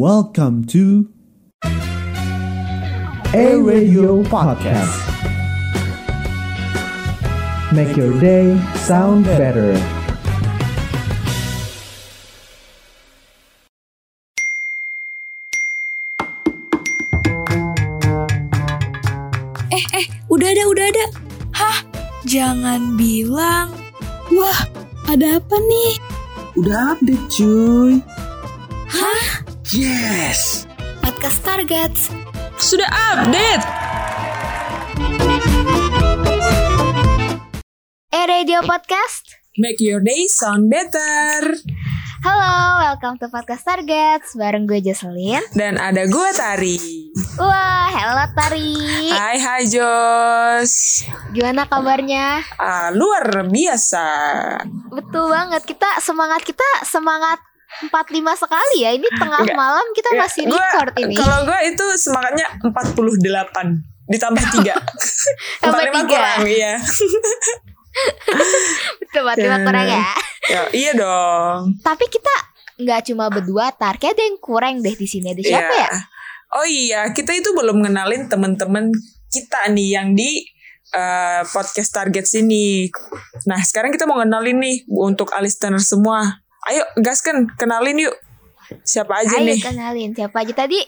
Welcome to A Radio Podcast. Make your day sound better. Eh, eh, udah ada, udah ada. Hah? Jangan bilang. Wah, ada apa nih? Udah update cuy. Yes. Podcast Targets. Sudah update. Eh Radio Podcast. Make your day sound better. Halo, welcome to Podcast Targets bareng gue Jocelyn. Dan ada gue Tari. Wah, hello Tari. Hai hai Jos. Gimana kabarnya? Ah, luar biasa. Betul banget. Kita semangat kita semangat 45 sekali ya. Ini tengah Enggak. malam kita Nggak, masih gua- record ini. Kalau gue itu semangatnya 48 ditambah 3 Tambah 45 tiga. kurang iya banget, lima kurang ya. ya iya dong Tapi kita nggak cuma berdua, Tar. Kayak ada yang kurang deh di sini. Ada siapa Iya. ya? oh iya kita itu belum ngenalin teman-teman kita nih yang di eh, podcast target sini nah sekarang kita mau ngenalin nih untuk listener semua ayo gaskan kenalin yuk siapa aja Ayo nih kenalin siapa aja tadi.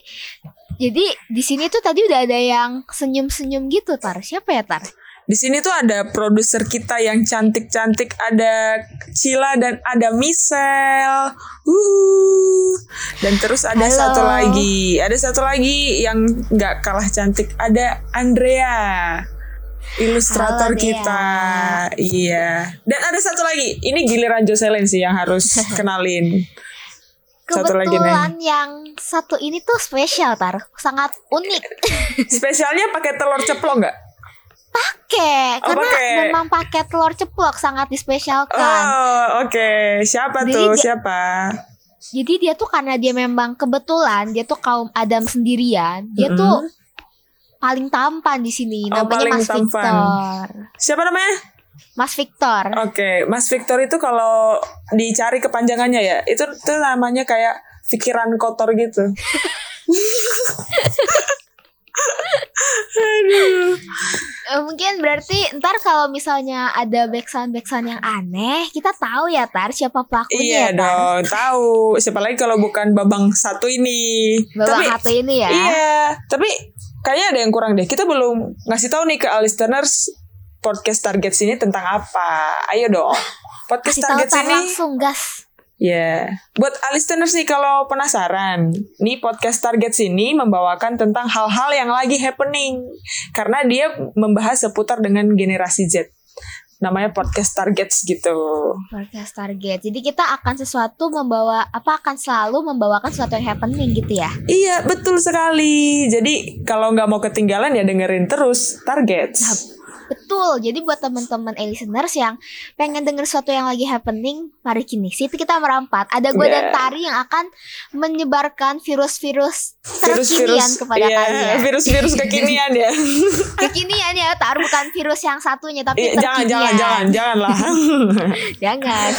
Jadi di sini tuh tadi udah ada yang senyum-senyum gitu, Tar. Siapa ya, Tar? Di sini tuh ada produser kita yang cantik-cantik, ada Cila dan ada Michelle. Uhuh. Dan terus ada Halo. satu lagi, ada satu lagi yang nggak kalah cantik, ada Andrea. Ilustrator Halo, Dea. kita. Iya. Dan ada satu lagi, ini giliran Jocelyn sih yang harus kenalin. Satu lagi nih. Kebetulan yang satu ini tuh spesial tar, sangat unik. Spesialnya pakai telur ceplok nggak? Pakai Oh, karena pakai. memang pakai telur ceplok sangat dispesialkan. Oh, oke. Siapa Jadi tuh? dia- Siapa? Jadi dia tuh karena dia memang kebetulan dia tuh kaum Adam sendirian, dia tuh paling tampan di sini. Oh, Namanya Mas tampan. Victor. Siapa namanya? Mas Victor. Oke, Mas Victor itu kalau dicari kepanjangannya ya, itu tuh namanya kayak pikiran kotor gitu. Aduh. Eh, mungkin berarti ntar kalau misalnya ada backsound backsound yang aneh, kita tahu ya tar siapa pelakunya Iya ya tar. dong, tahu. Siapa lagi kalau bukan Babang satu ini. Bawa tapi satu ini ya. iya, tapi kayaknya ada yang kurang deh. Kita belum ngasih tahu nih ke listeners podcast target sini tentang apa. Ayo dong. Podcast Kasih target tar sini langsung gas. Ya, buat listeners nih kalau penasaran, nih podcast Target sini membawakan tentang hal-hal yang lagi happening karena dia membahas seputar dengan generasi Z. Namanya podcast Targets gitu. Podcast target. Jadi kita akan sesuatu membawa apa akan selalu membawakan sesuatu yang happening gitu ya. Iya, betul sekali. Jadi kalau nggak mau ketinggalan ya dengerin terus Targets. Betul. Jadi buat teman-teman listeners yang pengen denger sesuatu yang lagi happening, mari kini situ kita merampat. Ada gue dan Yeah. Tari yang akan menyebarkan virus-virus terkinian kepada iya, kalian. virus-virus kekinian ya. Kekinian ya, Tar bukan virus yang satunya tapi jangan, terkinian. jangan, jangan, jangan lah. Jangan.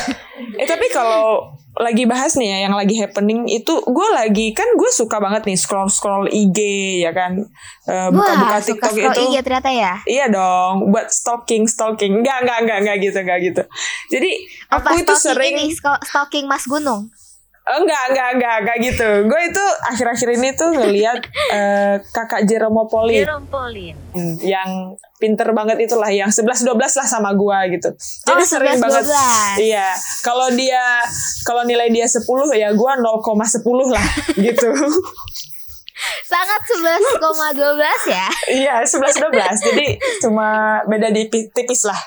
Eh tapi kalau lagi bahas nih ya yang lagi happening itu gue lagi kan gue suka banget nih scroll scroll IG ya kan Eh, buka-buka suka TikTok scroll itu IG ternyata ya. iya dong buat stalking stalking enggak enggak enggak enggak gitu enggak gitu jadi Apa aku itu sering ini stalking Mas Gunung? Enggak enggak enggak enggak gitu gue itu akhir-akhir ini tuh ngelihat eh, kakak Jeromo Polin Hmm, yang pinter banget itulah yang 11 12 lah sama gua gitu. Jadi Oh, sering 11, banget. 12. Iya. Kalau dia kalau nilai dia 10 ya gua 0,10 lah gitu. Sangat 11,12 ya. iya, 11 12. Jadi cuma beda di tipis lah.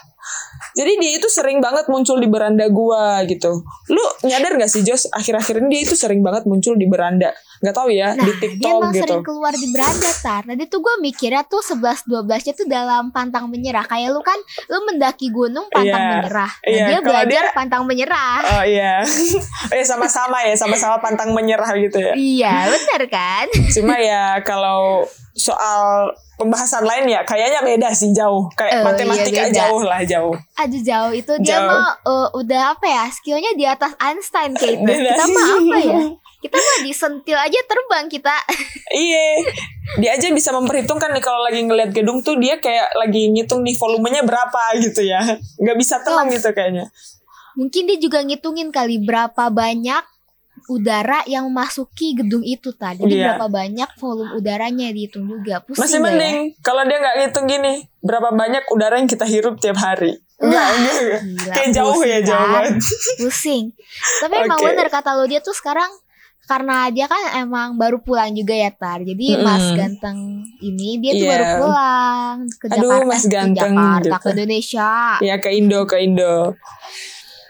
Jadi dia itu sering banget muncul di beranda gua gitu. Lu nyadar gak sih Jos? Akhir-akhir ini dia itu sering banget muncul di beranda. Gak tahu ya Nah, di dia TikTok emang gitu. sering keluar di beranda tar. Tadi tuh gue mikirnya tuh 11 12 nya tuh dalam pantang menyerah. Kayak lu kan lu mendaki gunung pantang Iya. menyerah. Nah, Iya, dia kalau belajar dia- pantang menyerah. Oh iya. Iya sama-sama ya, sama-sama pantang menyerah gitu ya. Iya, bener kan? Cuma ya kalau soal pembahasan lain ya kayaknya beda sih jauh. Kayak Oh, matematika iya, beda. jauh lah jauh. Aduh jauh itu dia Jauh. mah eh, udah apa ya skillnya di atas Einstein kayak itu. Kita mah apa ya? Kita mah disentil aja terbang kita. Iya, dia aja bisa memperhitungkan nih kalau lagi ngeliat gedung tuh dia kayak lagi ngitung nih volumenya berapa gitu ya. Nggak bisa tenang gitu kayaknya. Mungkin dia juga ngitungin kali berapa banyak udara yang memasuki gedung itu tadi. Jadi Iya. berapa banyak volume udaranya dihitung juga. Pusing Masih ya? mending kalau dia nggak ngitung gini berapa banyak udara yang kita hirup tiap hari. Enggak, enggak, Kayak jauh ya pusing jauh kan? banget. Pusing. Tapi emang Oke. bener kata lo dia tuh sekarang karena dia kan emang baru pulang juga ya Tar. Jadi Mm-mm. Mas Ganteng ini dia tuh Iya. baru pulang ke Aduh, Jakarta, Mas eh, ke Ganteng Jakarta gitu. ke Indonesia. Ya ke Indo ke Indo.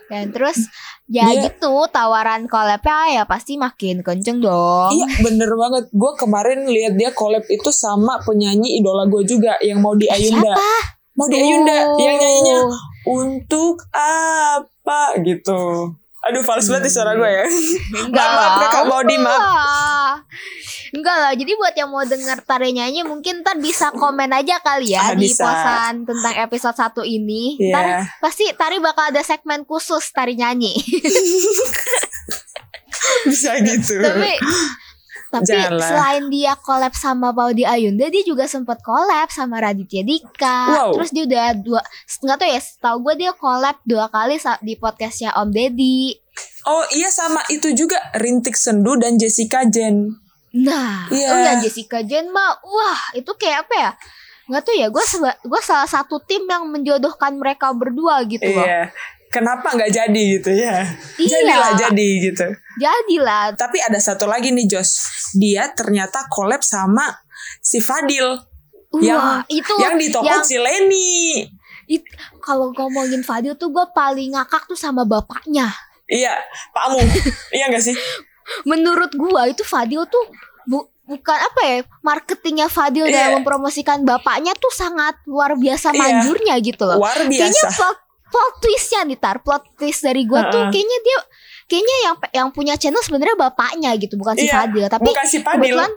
Dan terus ya Dia- gitu tawaran collabnya ya pasti makin kenceng dong. Iya bener banget. Gue kemarin lihat dia collab itu sama penyanyi idola gue juga yang mau di Ayunda. Siapa? Mau di Ayunda Oh. yang nyanyinya untuk apa gitu. Aduh fals banget suara gue ya. Enggak Maaf, lah. Kakak Maudi, maaf. Wah. Enggak lah. Jadi buat yang mau denger Tari nyanyi mungkin ntar bisa komen aja kali ya Ah, di bisa. posan tentang episode 1 ini. Iya. Ntar pasti Tari bakal ada segmen khusus Tari nyanyi. Bisa gitu. tapi tapi Janganlah. selain dia collab sama Paudi Ayunda, dia juga sempat collab sama Raditya Dika. Wow. Terus dia udah dua nggak tahu ya, tahu gue dia collab dua kali di podcastnya Om Deddy. Oh iya sama itu juga Rintik Sendu dan Jessica Jen. Nah, Iya. oh ya Jessica Jen mah, wah itu kayak apa ya? Nggak tahu ya, gue gue salah satu tim yang menjodohkan mereka berdua gitu loh. Iya. Kenapa nggak jadi gitu ya? Iya. Jadilah jadi gitu. Jadilah. Tapi ada satu lagi nih Jos. Dia ternyata collab sama si Fadil. Wah, yang itu yang di toko yang- Cileni. it- kalau ngomongin Fadil tuh gue paling ngakak tuh sama bapaknya. Iya, Pak Amu. iya gak sih? menurut gua itu Fadil tuh bu- bukan apa ya marketingnya Fadil Iya. dalam mempromosikan bapaknya tuh sangat luar biasa Iya. manjurnya gitu loh. Luar Kayaknya biasa. plot plot twistnya nih tar plot twist dari gua tuh Heeh. kayaknya dia kayaknya yang yang punya channel sebenarnya bapaknya gitu bukan si Iya, Fadil tapi Bukan si Fadil. kebetulan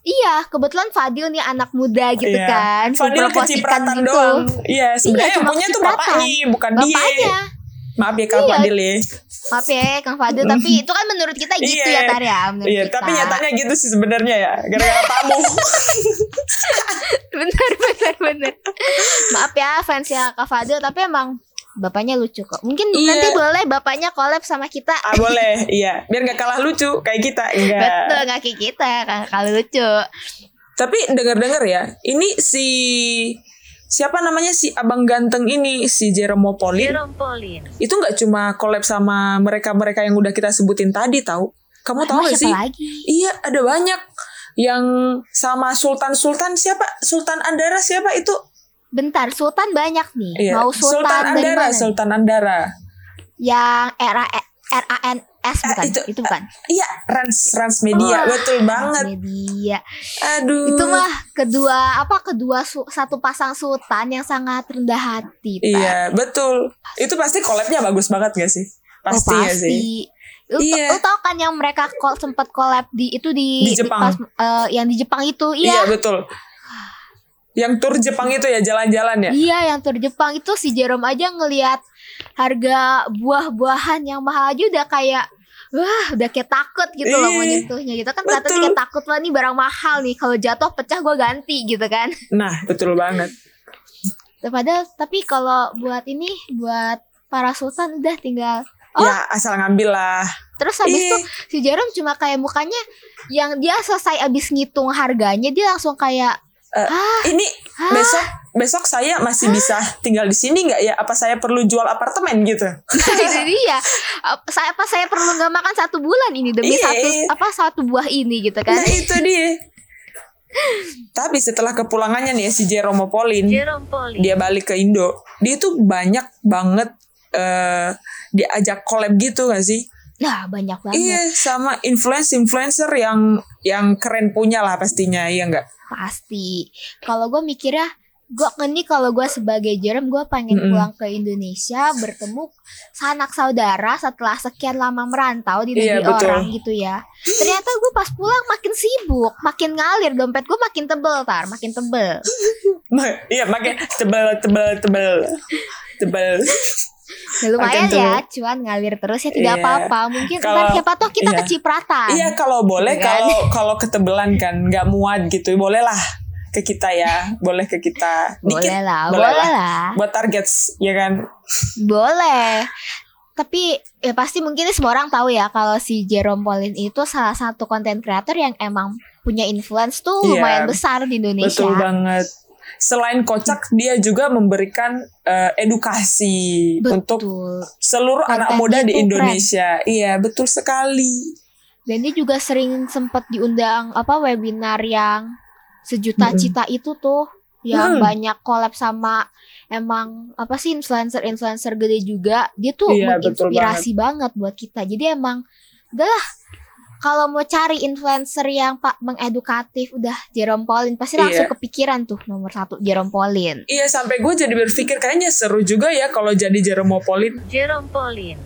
iya kebetulan Fadil nih anak muda gitu Iya. kan Fadil kecipratan gitu. doang. Iya, sebenarnya yang cuma punya tuh bapaknya, bukan dia. bapaknya Maaf ya Kak Iya. Fadil ya. maaf ya Kang Fadil tapi itu kan menurut kita gitu Iya. ya tar ya menurut Iya, kita. tapi nyatanya gitu sih sebenarnya ya. Gara-gara tamu. bener bener bener maaf ya fans ya Kak Fadil tapi emang bapaknya lucu kok mungkin Iya. nanti boleh bapaknya collab sama kita ah boleh, iya. Biar gak kalah lucu kayak kita. Enggak. betul nggak kayak kita kalau lucu Tapi dengar-dengar ya, ini si siapa namanya si abang ganteng ini si Jerome Pauline. Itu nggak cuma collab sama mereka-mereka yang udah kita sebutin tadi tahu. Kamu tahu gak sih? lagi Iya, ada banyak yang sama Sultan Sultan siapa? Sultan Andara siapa itu? Bentar Sultan banyak nih Iya, mau Sultan, dari Andara, mana? Sultan Andara. yang R A R A N S bukan itu- itu, bukan Iya, Rans Rans Media, Wah, betul banget. media Aduh. itu mah kedua apa kedua su- satu pasang Sultan yang sangat rendah hati Tar. Iya, betul. Itu pasti collabnya bagus banget gak sih? Pasti, oh, pasti. sih? Lu, Iya. lu tau kan yang mereka kol sempat collab di itu di, Di Jepang. pas, eh, yang di Jepang itu Iya, iya betul. Yang tur Jepang itu ya jalan-jalan ya. iya yang tur Jepang itu si Jerome aja ngelihat harga buah-buahan yang mahal aja udah kayak wah udah kayak takut gitu loh mau nyentuhnya gitu kan Betul. kayak takut lah nih barang mahal nih kalau jatuh pecah gue ganti gitu kan Nah, betul banget. padahal tapi kalau buat ini buat para sultan udah tinggal Oh. Ya, asal ngambil lah. Terus habis itu si Jerome cuma kayak mukanya yang dia selesai abis ngitung harganya dia langsung kayak Ah Ini Hah? besok besok saya masih bisa tinggal di sini nggak ya? Apa saya perlu jual apartemen gitu? itu dia Ap- saya apa saya perlu nggak makan satu bulan ini demi Iya, satu iya. apa satu buah ini gitu kan Nah itu dia. Tapi setelah kepulangannya nih ya, si Jerome Pauline, dia balik ke Indo, dia tuh banyak banget eh diajak collab gitu gak sih? Nah banyak banget Iya, sama influencer-influencer yang yang keren punya lah pastinya, iya nggak? pasti kalau gue mikirnya gue ini kalau gue sebagai Jerome gue pengen Mm-mm. pulang ke Indonesia bertemu sanak saudara setelah sekian lama merantau di Iya, negeri betul. orang gitu ya ternyata gue pas pulang makin sibuk makin ngalir dompet gue makin tebel tar makin tebel Iya, makin tebel, tebel, tebel, tebel. Ya, lumayan Makin ya, cuan ngalir terus ya tidak Iya. apa-apa. Mungkin Kalau- ntar siapa tahu kita iya. kecipratan. Iya kalau boleh Gitu kan? kalau kalau ketebelan kan nggak muat gitu boleh lah ke kita ya boleh ke kita dikit boleh lah, boleh boleh lah. lah. buat targets ya kan Boleh. Tapi ya pasti mungkin semua orang tahu ya kalau si Jerome Pauline itu salah satu konten creator yang emang punya influence tuh Iya, lumayan besar di Indonesia. betul banget selain kocak dia juga memberikan eh, edukasi untuk Betul. seluruh anak Kontennya muda di tuh keren. Indonesia iya betul sekali Dan dia juga sering sempat diundang apa webinar yang sejuta Mm-mm. cita itu tuh yang Hmm. banyak collab sama emang apa sih influencer-influencer gede juga. Dia tuh Iya, menginspirasi banget. buat kita. Jadi emang udahlah kalau mau cari influencer yang pak mengedukatif udah Jerome Pauline pasti langsung Iya. kepikiran tuh nomor satu Jerome Pauline. iya sampai gue jadi berpikir kayaknya seru juga ya kalau jadi Jeromopolin Jerome Pauline.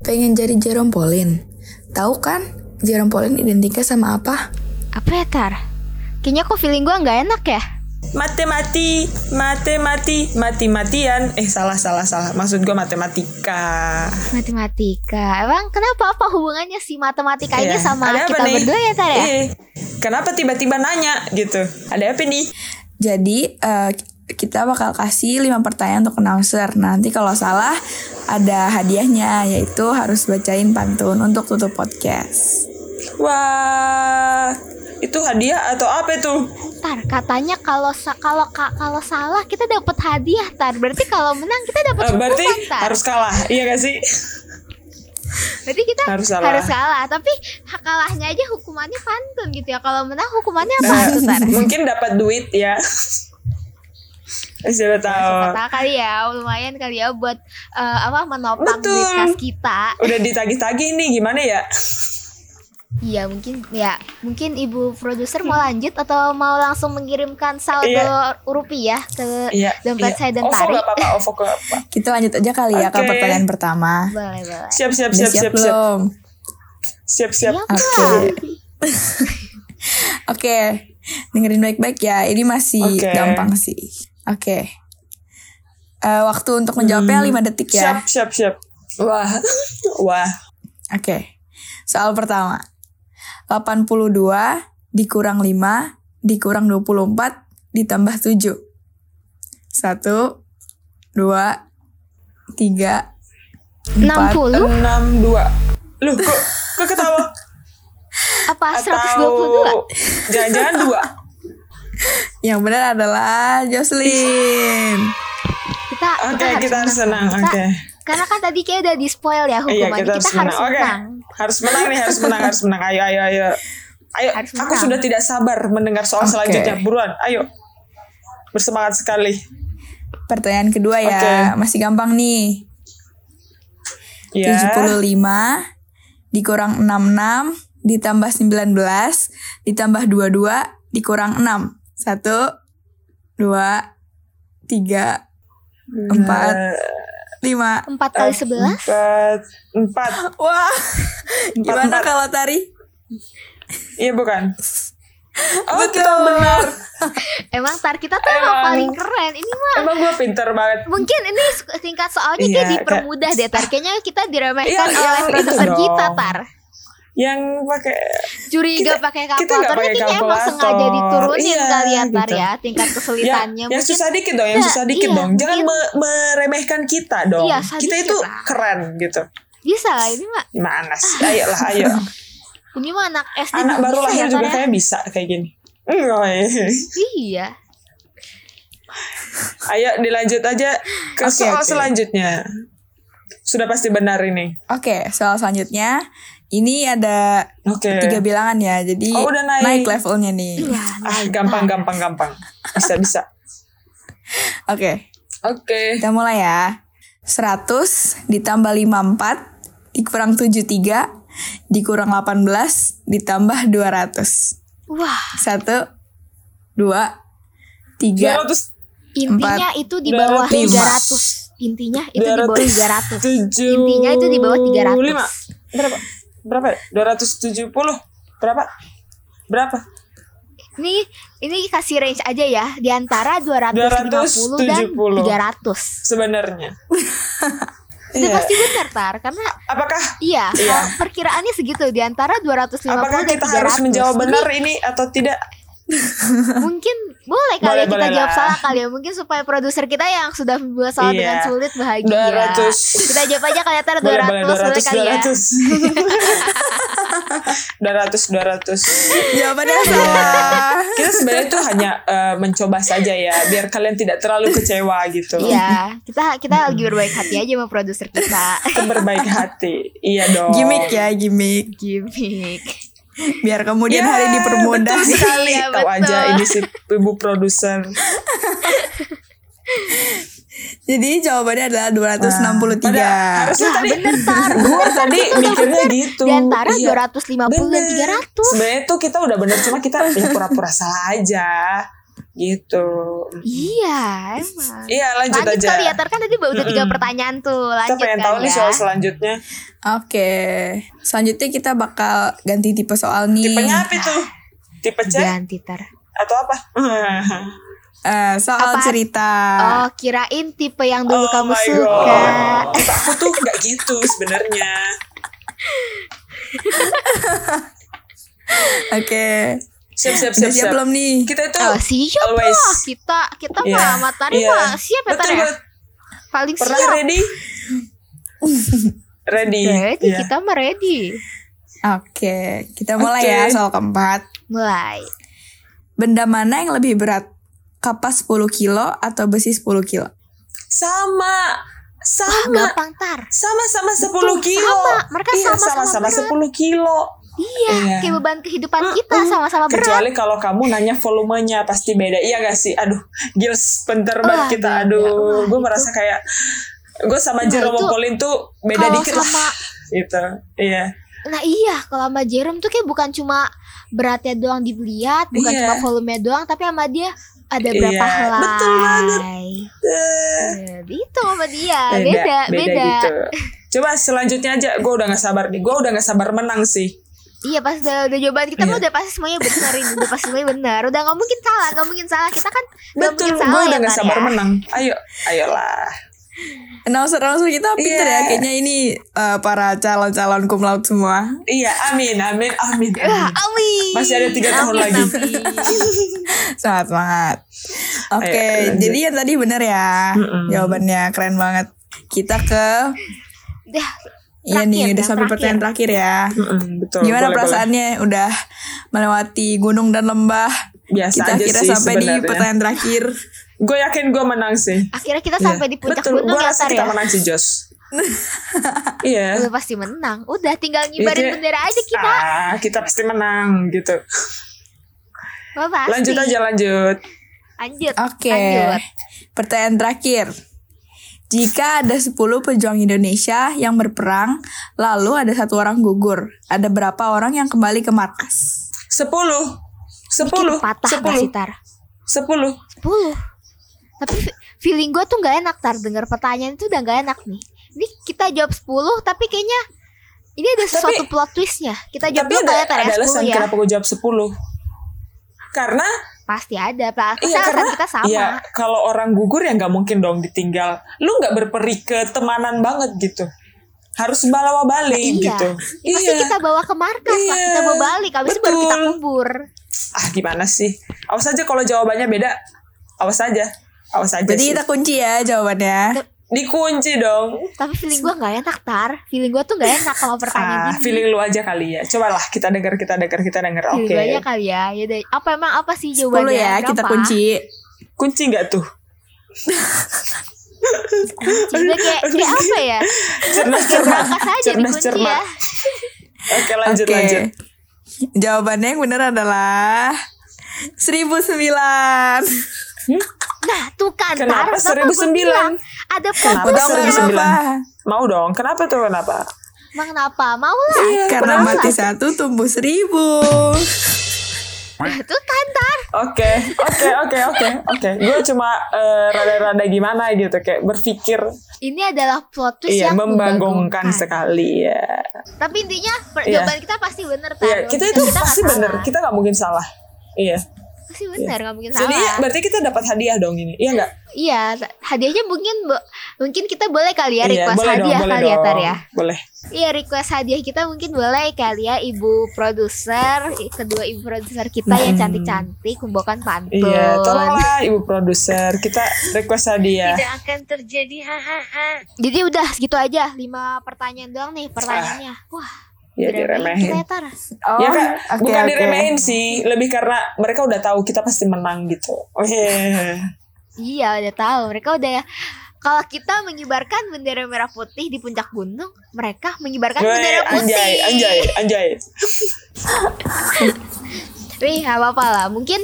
Pengen jadi Jerome Pauline. Tahu kan Jerome Pauline identiknya sama apa? Apa ya Tar? Kayaknya kok feeling gue nggak enak ya. Mati mati mati mati mati matian eh salah salah salah maksud gue matematika Matematika. Emang kenapa apa hubungannya si matematika ini Iya. sama Ada apa kita nih? berdua ya Tar ya? Eh, kenapa tiba-tiba nanya gitu ada apa nih Jadi eh, kita bakal kasih 5 pertanyaan untuk announcer. Nanti kalau salah ada hadiahnya yaitu harus bacain pantun untuk tutup podcast. wah itu hadiah atau apa itu Tar, katanya kalau kalau ka- kalau salah kita dapat hadiah, Tar. Berarti kalau menang kita dapat Eh, berarti hukuman, Tar. harus kalah iya gak sih Berarti kita harus salah. harus kalah, tapi kalahnya aja hukumannya pantun gitu ya. Kalau menang hukumannya apa Nah, tuh, Tar? mungkin dapat duit ya siapa tahu Siapa tahu kali ya, lumayan kali ya buat eh, apa menopang Betul. duit kas kita. udah ditagih-tagih nih gimana ya Iya mungkin ya mungkin ibu produser mau lanjut atau mau langsung mengirimkan saldo Iya. rupiah ke Iya, dompet iya. saya dan OVO Tari. gak apa-apa, OVO gak apa Kita lanjut aja kali ya ke pertanyaan pertama. Boleh boleh. Siap, siap, siap, siap, siap. belum? Siap, siap. Siap Oke. Oke, dengerin baik-baik ya. Ini masih Oke. gampang sih. Oke. Eh, waktu untuk menjawabnya 5 detik ya. Siap, siap, siap. Wah, wah. Oke. Soal pertama. 82 dikurang 5 dikurang 24 ditambah 7. 1 2 3 60 Enam dua. Loh, kok, kok ketawa? apa Atau 122? jangan-jangan dua? Yang benar adalah Jocelyn. Kita Oke, kita harus senang. Kita- Oke. Karena kan tadi kayak udah di spoil ya Iya, hukumannya. kita harus kita harus menang. Oke. menang. Harus menang nih, harus menang, harus menang. Ayo, ayo, ayo. Ayo, Harus aku menang. sudah tidak sabar mendengar soal Oke. selanjutnya. Buruan, ayo. Bersemangat sekali. Pertanyaan kedua ya, Oke. masih gampang nih. Ya. 75 dikurang 66 ditambah 19 ditambah 22 dikurang 6. 1 2 3 4 5. 4 kali 11? Empat. Empat. Wah. Gimana empat. kalau tari? Iya bukan? Oh kita benar. Emang tar kita tuh emang Emang. paling keren. Ini mah Emang gue pinter banget. mungkin ini tingkat soalnya Iya, kayak kayak- dipermudah deh tar. Kayaknya kita diremehkan Iya, oleh yang produser itu kita tar. Yang pakai Curiga Kita- pakai kita kalkulator pakai kayaknya emang sengaja diturunin Iya, kali ya gitu. ya tingkat yang, kesulitannya. yang Mungkin susah dikit dong, yang Iya, susah dikit iya, dong. Jangan mungkin- me- meremehkan kita dong. Iya, kita itu lah. keren gitu. bisa lah ini mah. Mana sih? Ayolah, ayo. Ini mah anak SD Anak baru lahir ya, juga ya? kayak bisa kayak gini. Iya. Iya. Ayo dilanjut aja ke Oke, soal oke. selanjutnya. Sudah pasti benar ini. Oke, soal selanjutnya ini ada Oke. tiga bilangan ya. Jadi Oh, udah naik. levelnya nih. Iya. Ah, gampang, gampang, gampang. Bisa, bisa. Oke, Oke. kita mulai ya. 100 ditambah 54 dikurang 73 dikurang 18 ditambah 200. Wah, 1 2 3 200 intinya itu di bawah 200. 300. Intinya itu di bawah 300. tujuh Intinya itu di bawah 300. lima. Berapa? Berapa? 270. Berapa? Berapa? Ini ini kasih range aja ya di antara 250 dan 270. 300. Sebenarnya. Itu Iya. pasti benar tar karena Apakah iya, Iya. kalau perkiraannya segitu di antara 250 apakah dan kita 300. harus menjawab benar ini atau tidak? mungkin boleh kali Boleh, ya kita boleh jawab lah. salah kali ya mungkin supaya produser kita yang sudah membuat salah Iya. dengan sulit bahagia 200. kita jawab aja kali ya tar 200 Boleh, boleh, boleh 200, kali ya 200. 200, 200. Jawabannya salah. Kita sebenarnya itu hanya eh, mencoba saja ya, biar kalian tidak terlalu kecewa gitu. Iya, kita kita lagi berbaik hati aja sama produser kita. Kita berbaik hati. Iya dong. Gimik ya, gimik. Gimik. Biar kemudian Ya, hari dipermudah. Betul sekali. Iya, Tahu betul. aja ini si ibu produser. Jadi jawabannya adalah 263. Padahal harusnya tadi bener, Tar. gue tadi mikirnya gitu. Di antara Iya. 250 dan Bener. 300. Sebenarnya tuh kita udah bener cuma kita ya pura-pura salah aja gitu. Iya, emang. Iya lanjut, Lanjut aja. kali ya, kan tadi udah tiga Mm-mm. pertanyaan tuh. Kita Lanjut pengen kali tahu nih ya. soal selanjutnya. Oke. Selanjutnya kita bakal ganti tipe soal nih. Tipenya apa tuh? Tipe C Ganti, Tar. atau apa? Eh, soal Apa? cerita. Oh, kirain tipe yang dulu oh kamu suka. Tipe aku tuh nggak gitu sebenarnya. Oke. Siap siap siap siap siap. belum nih? Kita itu Oh, siap always. lah. Kita kita Iya, mah sama Tari iya. mah siap ya, Betul ya? Paling Pernah siap. ready? ready. Ready, Iya. kita mah ready. Oke, kita mulai Oke. ya soal keempat. Mulai. Benda mana yang lebih berat? Kapas 10 kilo atau besi 10 kilo? Sama. Wah, Sama. gampang, Tar. Sama-sama 10 Betul, kilo. sama. Mereka iya, sama-sama sama-sama berat. 10 kilo. Iya, Iya. kayak beban kehidupan kita sama-sama berat. Kecuali kalau kamu nanya volumenya pasti beda. Iya gak sih? Aduh, gils bentar banget kita. beda. Aduh, Wah, gue itu. merasa kayak gue sama Nah, Jerome itu Pauline tuh beda dikit lah. sama- Gitu. Iya. Nah iya, kalau sama Jerome tuh kayak bukan cuma beratnya doang dilihat, bukan Iya. cuma volumenya doang, tapi sama dia ada berapa Iya, helai. betul banget. Eh, Eh, Itu sama dia, beda, beda. gitu. Coba selanjutnya aja, gue udah gak sabar nih. Gue udah gak sabar menang sih. Iya pas udah, udah jawaban kita mah Iya. udah pasti semuanya benar ini, udah pasti semuanya benar. Udah nggak mungkin salah, nggak mungkin salah. Kita kan nggak mungkin gue salah udah ya, gak sabar ya. menang. Ayo, ayolah. Announcer-announcer kita pinter Iya. ya. Kayaknya ini eh, para calon-calon cum laude semua. Iya, amin, amin, amin, Ah, amin. Amin. Masih ada tiga tahun Amin, lagi. amin. Semangat, semangat. Oke, Ayo, jadi yang tadi bener ya. Mm-mm. Jawabannya keren banget. Kita ke Iya nih, udah sampai terakhir. pertanyaan terakhir ya. Mm-mm, betul. Gimana boleh, perasaannya udah melewati gunung dan lembah? Biasa Kita aja kira sih sampai di sebenarnya. pertanyaan terakhir. Gue yakin gue menang sih. akhirnya kita sampai di puncak Betul, gunung gue ya Tar kita ya. menang sih Jos. Iya. Udah pasti menang. Udah tinggal ngibarin Iya, bendera aja kita. Ah, kita pasti menang gitu. Oh, pasti. Lanjut aja lanjut. Lanjut. Oke. Lanjut. Pertanyaan terakhir. Jika ada 10 pejuang Indonesia yang berperang, lalu ada satu orang gugur, ada berapa orang yang kembali ke markas? Sepuluh. Bikin Sepuluh. patah gak Sepuluh. sih Tar? Sepuluh. 10 Tapi fe- feeling gue tuh gak enak Tar Dengar pertanyaan itu udah gak enak nih Ini kita jawab 10 Tapi kayaknya Ini ada sesuatu plot twistnya Kita jawab Tapi dulu ada, ya Tar ya ada alasan 10 ya kenapa gue jawab sepuluh. Karena Pasti ada Pasti Iya karena kita sama ya kalau orang gugur ya nggak mungkin dong ditinggal. Lu nggak berperi ketemanan banget gitu. Harus bawa balik Iya gitu. Ya, Pasti kita bawa ke markas lah Iya, Kita bawa balik Habis itu baru kita kubur Ah gimana sih? Awas aja kalau jawabannya beda. Awas aja. Awas aja Jadi sih. kita kunci ya jawabannya. Dikunci dong. Tapi feeling gue gak enak Tar Feeling gue tuh gak enak Kalau pertanyaan Ah, feeling lu aja kali ya. Cobalah kita dengar, kita dengar, kita dengar. Feeling Oke. gue aja kali ya Yaudah, Apa emang apa sih 10 jawabannya ya, kita Berapa? kunci. Kunci nggak tuh? Udah kayak, kayak apa ya Cerdas, cermat. Cerdas, dikunci cermat. ya Oke, lanjut, Oke. lanjut. Jawabannya yang benar adalah 1009. Nah tuh kan Kenapa Tar, kenapa gua 1009? Ada Kenapa nggak 1009? kenapa? Mau dong. Kenapa tuh? Kenapa? Emang kenapa? Mau lah Karena Mau mati lah. satu tumbuh seribu. Tuh kan Tar Oke, oke, oke, oke, oke. Gue cuma eh, rada-rada gimana gitu, kayak berpikir, Ini adalah plot twist iya, yang membangongkan sekali ya. Tapi intinya per- Iya. jawaban kita pasti bener Tar Iya, kita itu nggak pasti bener. Kita nggak mungkin salah. Iya. Pasti benar, nggak mungkin Jadi salah. berarti kita dapat hadiah dong ini. Iya nggak? Iya, hadiahnya mungkin bo- mungkin kita boleh kali ya Iya, request boleh dong, hadiah boleh kali ya dong. Tar ya. Boleh. Iya request hadiah kita mungkin boleh kali ya ibu produser kedua ibu produser kita yang Hmm. cantik-cantik membawakan pantun. Iya, tolonglah ibu produser. Kita request hadiah. akan terjadi hahaha. Jadi udah segitu aja lima pertanyaan doang nih pertanyaannya. Wah, Ya diremehin ya. Oh, ya kan, oke, bukan oke. diremehin sih, lebih karena mereka udah tahu kita pasti menang gitu. Oh iya. Iya udah tahu mereka udah kalau kita mengibarkan bendera merah putih di puncak gunung, mereka mengibarkan Weh, bendera putih. anjay, anjay, anjay. Wih, gak apa-apa lah. Mungkin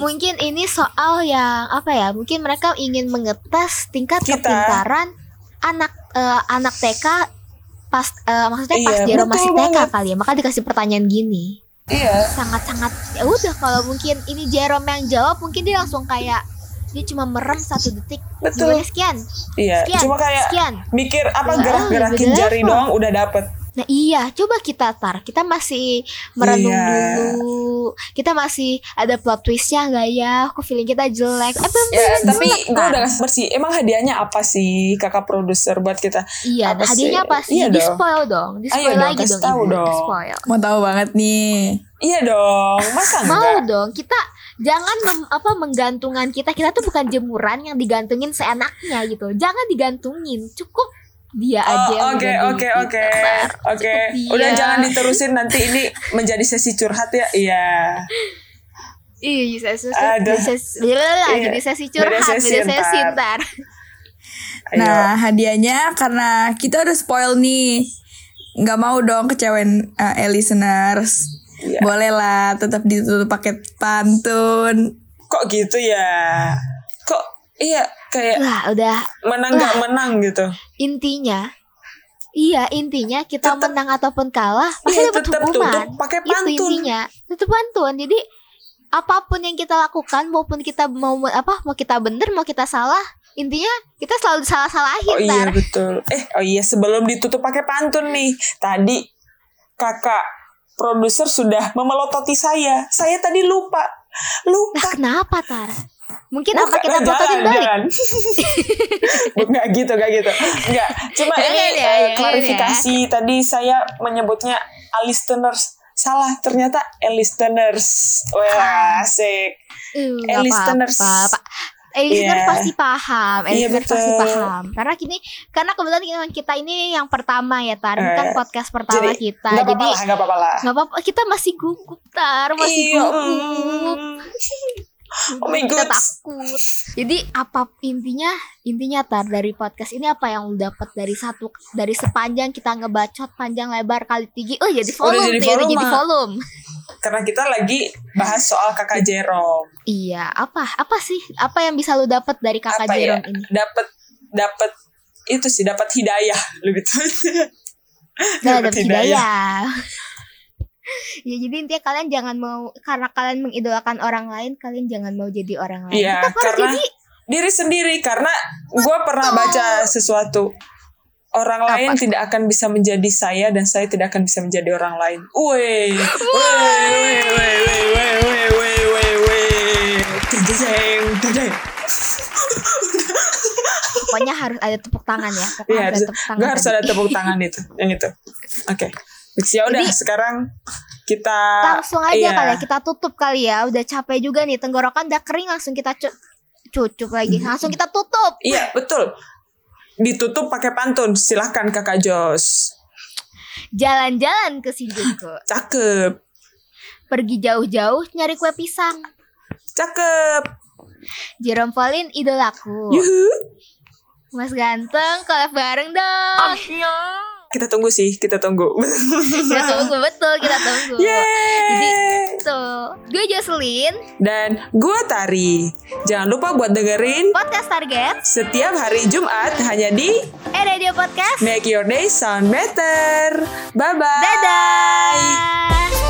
mungkin ini soal yang apa ya? Mungkin mereka ingin mengetes tingkat Kita. kepintaran anak eh, anak TK pas eh, maksudnya pas Iya, Jero masih TK banget. kali ya. Maka dikasih pertanyaan gini. Iya. Sangat-sangat ya udah kalau mungkin ini Jerome yang jawab mungkin dia langsung kayak dia cuma merem satu detik. Betul. Sekian. Iya, Sekian. cuma kayak sekian. mikir apa Beda- gerak-gerakin jari doang udah dapet. Nah iya, coba kita tar. Kita masih merenung Iya. dulu. Kita masih ada plot twistnya nggak ya? Kok feeling kita jelek? Eh belum Ya, tapi jelek, gue udah ngasih bersih. Emang hadiahnya apa sih kakak produser buat kita? Iya, apa nah, hadiahnya sih? apa sih? Iya di dong. spoil dong, di Ayo spoil dong, lagi kasih dong, tahu ibu. dong. Spoil. Mau tahu banget nih. Iya dong, masa Mau enggak? dong, kita jangan mem- apa menggantungan kita. Kita tuh bukan jemuran yang digantungin seenaknya gitu. Jangan digantungin, cukup dia aja. Oh, oke menggantungin oke oke oke. Dia. Udah jangan diterusin nanti ini menjadi sesi curhat ya. Iya. Iya, sesi, Aduh. sesi, Iya. Iya. jadi sesi curhat, Beda beda sesi sesi, ntar. Nah, hadiahnya karena kita udah spoil nih. nggak mau dong kecewain eh, listeners. Iya. Boleh lah tetap ditutup pakai pantun. Kok gitu ya? Iya kayak Lah, udah menang gak menang gitu. intinya Iya intinya kita Tetep- menang ataupun kalah pasti Iya, dapat hukuman. pakai Itu pantun. intinya tetap pantun. Jadi apa pun yang kita lakukan maupun kita mau apa mau kita bener mau kita salah intinya kita selalu salah salahin Oh iya betul. Eh oh iya sebelum ditutup pakai pantun nih. Tadi kakak produser sudah memelototi saya. Saya tadi lupa. Nah Lupa. kenapa Tar? Mungkin apa Bukan, kita nah, balik? jangan. Enggak gitu, enggak gitu. Enggak. Cuma ini ya, eh, jangan klarifikasi. Tadi saya menyebutnya listeners. Salah, ternyata listeners. Wah, asik. Uh, nggak listeners. Eh, listener Iya. pasti paham, eh, Iya, pasti paham. Karena kini, karena kebetulan kita ini yang pertama ya, Tar. Ini kan Eh, podcast pertama Jadi, kita. enggak Jadi enggak apa-apa lah. nggak apa-apa, kita masih gugup, Tar, masih gugup. Oh my kita God. takut. Jadi apa intinya? Intinya tar dari podcast ini apa yang lu dapat dari satu dari sepanjang kita ngebacot panjang lebar kali tinggi. Oh jadi volume jadi tuh, ya, udah volume, jadi Mak. volume. Karena kita lagi bahas soal kakak Jerome. Iya, apa apa sih? Apa yang bisa lu dapat dari kakak apa ya? Jerome ini? Dapat dapat itu sih dapat hidayah lebih tepatnya. Nah, Dapat dapat hidayah. ya jadi intinya kalian jangan mau karena kalian mengidolakan orang lain, kalian jangan mau jadi orang lain. Iya, Tetap harus karena jadi diri sendiri karena gue pernah baca sesuatu orang lain Apa? tidak akan bisa menjadi saya dan saya tidak akan bisa menjadi orang lain. Woi, woi, woi, woi, woi, woi, woi, woi, woi, pokoknya harus ada tepuk tangan ya. Pokoknya Iya, harus ada tepuk tangan. gue harus ada tepuk tangan itu, yang itu. Oke, ya udah Jadi- sekarang kita langsung aja iya. kali ya kita tutup kali ya udah capek juga nih tenggorokan udah kering langsung kita cu- cucup lagi langsung kita tutup Iya betul. Ditutup pakai pantun. Silahkan kakak Jos. jalan-jalan ke Shinjuku Cakep, pergi jauh-jauh nyari kue pisang cakep. Jerome Pauline idolaku Yuhu. Mas ganteng collab bareng dong Kita tunggu sih, kita tunggu. kita tunggu betul kita tunggu jadi Yeay. tuh gue Jocelyn Dan gue Tari. Jangan lupa buat dengerin podcast target setiap hari Jumat hanya di eh radio podcast Make Your Day Sound Better. Bye bye. dadah